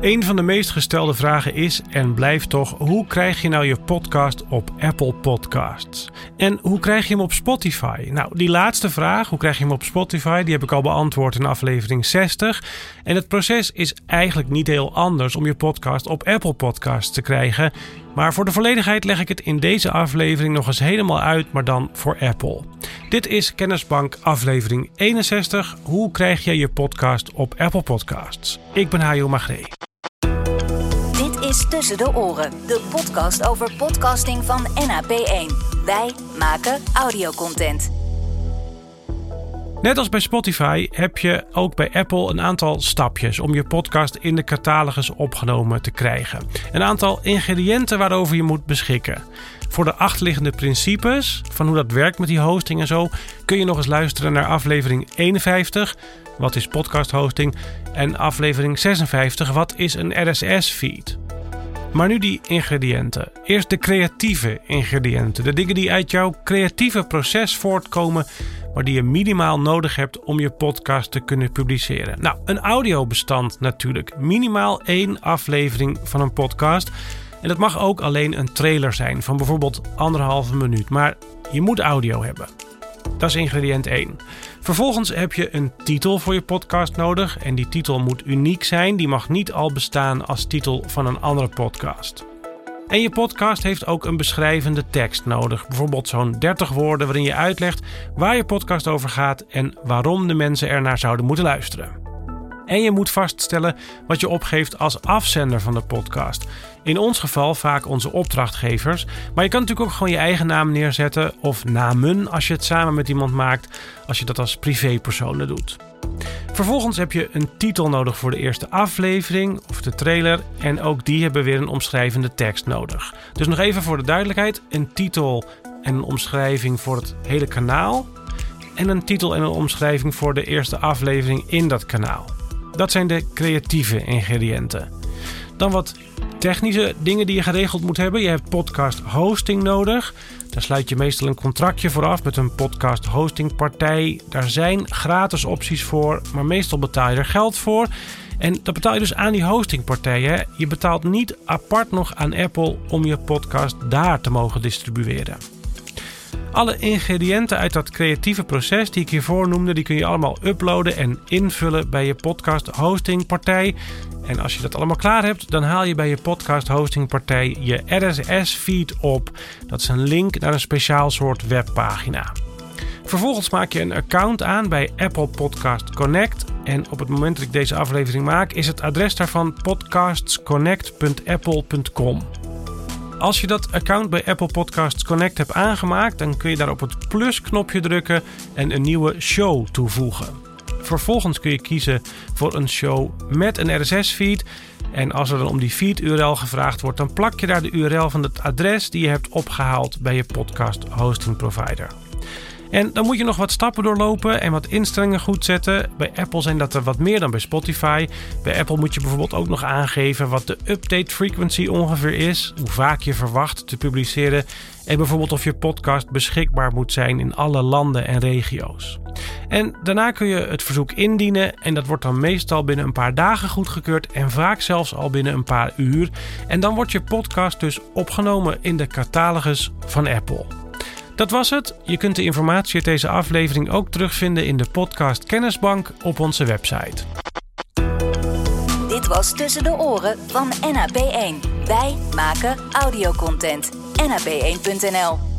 Een van de meest gestelde vragen is en blijft toch: hoe krijg je nou je podcast op Apple Podcasts? En hoe krijg je hem op Spotify? Nou, die laatste vraag, hoe krijg je hem op Spotify, die heb ik al beantwoord in aflevering 60. En het proces is eigenlijk niet heel anders om je podcast op Apple Podcasts te krijgen. Maar voor de volledigheid leg ik het in deze aflevering nog eens helemaal uit, maar dan voor Apple. Dit is Kennisbank aflevering 61. Hoe krijg je je podcast op Apple Podcasts? Ik ben Hajo Magree is Tussen de Oren, de podcast over podcasting van NAP1. Wij maken audiocontent. Net als bij Spotify heb je ook bij Apple een aantal stapjes om je podcast in de catalogus opgenomen te krijgen. Een aantal ingrediënten waarover je moet beschikken. Voor de achterliggende principes van hoe dat werkt met die hosting en zo, kun je nog eens luisteren naar aflevering 51. Wat is podcast hosting? En aflevering 56. Wat is een RSS-feed? Maar nu die ingrediënten. Eerst de creatieve ingrediënten. De dingen die uit jouw creatieve proces voortkomen, maar die je minimaal nodig hebt om je podcast te kunnen publiceren. Nou, een audiobestand natuurlijk. Minimaal één aflevering van een podcast. En dat mag ook alleen een trailer zijn van bijvoorbeeld anderhalve minuut. Maar je moet audio hebben. Dat is ingrediënt 1. Vervolgens heb je een titel voor je podcast nodig en die titel moet uniek zijn. Die mag niet al bestaan als titel van een andere podcast. En je podcast heeft ook een beschrijvende tekst nodig. Bijvoorbeeld zo'n 30 woorden waarin je uitlegt waar je podcast over gaat en waarom de mensen er naar zouden moeten luisteren. En je moet vaststellen wat je opgeeft als afzender van de podcast. In ons geval vaak onze opdrachtgevers. Maar je kan natuurlijk ook gewoon je eigen naam neerzetten of namen als je het samen met iemand maakt, als je dat als privépersoon doet. Vervolgens heb je een titel nodig voor de eerste aflevering of de trailer. En ook die hebben weer een omschrijvende tekst nodig. Dus nog even voor de duidelijkheid: een titel en een omschrijving voor het hele kanaal. En een titel en een omschrijving voor de eerste aflevering in dat kanaal. Dat zijn de creatieve ingrediënten. Dan wat technische dingen die je geregeld moet hebben. Je hebt podcast hosting nodig. Daar sluit je meestal een contractje voor af met een podcast hosting partij. Daar zijn gratis opties voor, maar meestal betaal je er geld voor. En dat betaal je dus aan die hostingpartijen. Je betaalt niet apart nog aan Apple om je podcast daar te mogen distribueren. Alle ingrediënten uit dat creatieve proces die ik hiervoor noemde, die kun je allemaal uploaden en invullen bij je podcast hosting partij. En als je dat allemaal klaar hebt, dan haal je bij je podcast hosting partij je RSS feed op. Dat is een link naar een speciaal soort webpagina. Vervolgens maak je een account aan bij Apple Podcast Connect. En op het moment dat ik deze aflevering maak, is het adres daarvan podcastsconnect.apple.com. Als je dat account bij Apple Podcasts Connect hebt aangemaakt, dan kun je daar op het plusknopje drukken en een nieuwe show toevoegen. Vervolgens kun je kiezen voor een show met een RSS-feed. En als er dan om die feed-URL gevraagd wordt, dan plak je daar de URL van het adres die je hebt opgehaald bij je podcast hosting provider. En dan moet je nog wat stappen doorlopen en wat instellingen goed zetten. Bij Apple zijn dat er wat meer dan bij Spotify. Bij Apple moet je bijvoorbeeld ook nog aangeven wat de update frequency ongeveer is, hoe vaak je verwacht te publiceren en bijvoorbeeld of je podcast beschikbaar moet zijn in alle landen en regio's. En daarna kun je het verzoek indienen en dat wordt dan meestal binnen een paar dagen goedgekeurd en vaak zelfs al binnen een paar uur. En dan wordt je podcast dus opgenomen in de catalogus van Apple. Dat was het. Je kunt de informatie uit deze aflevering ook terugvinden in de podcast Kennisbank op onze website. Dit was Tussen de Oren van NAP1. Wij maken audiocontent. NAP1.nl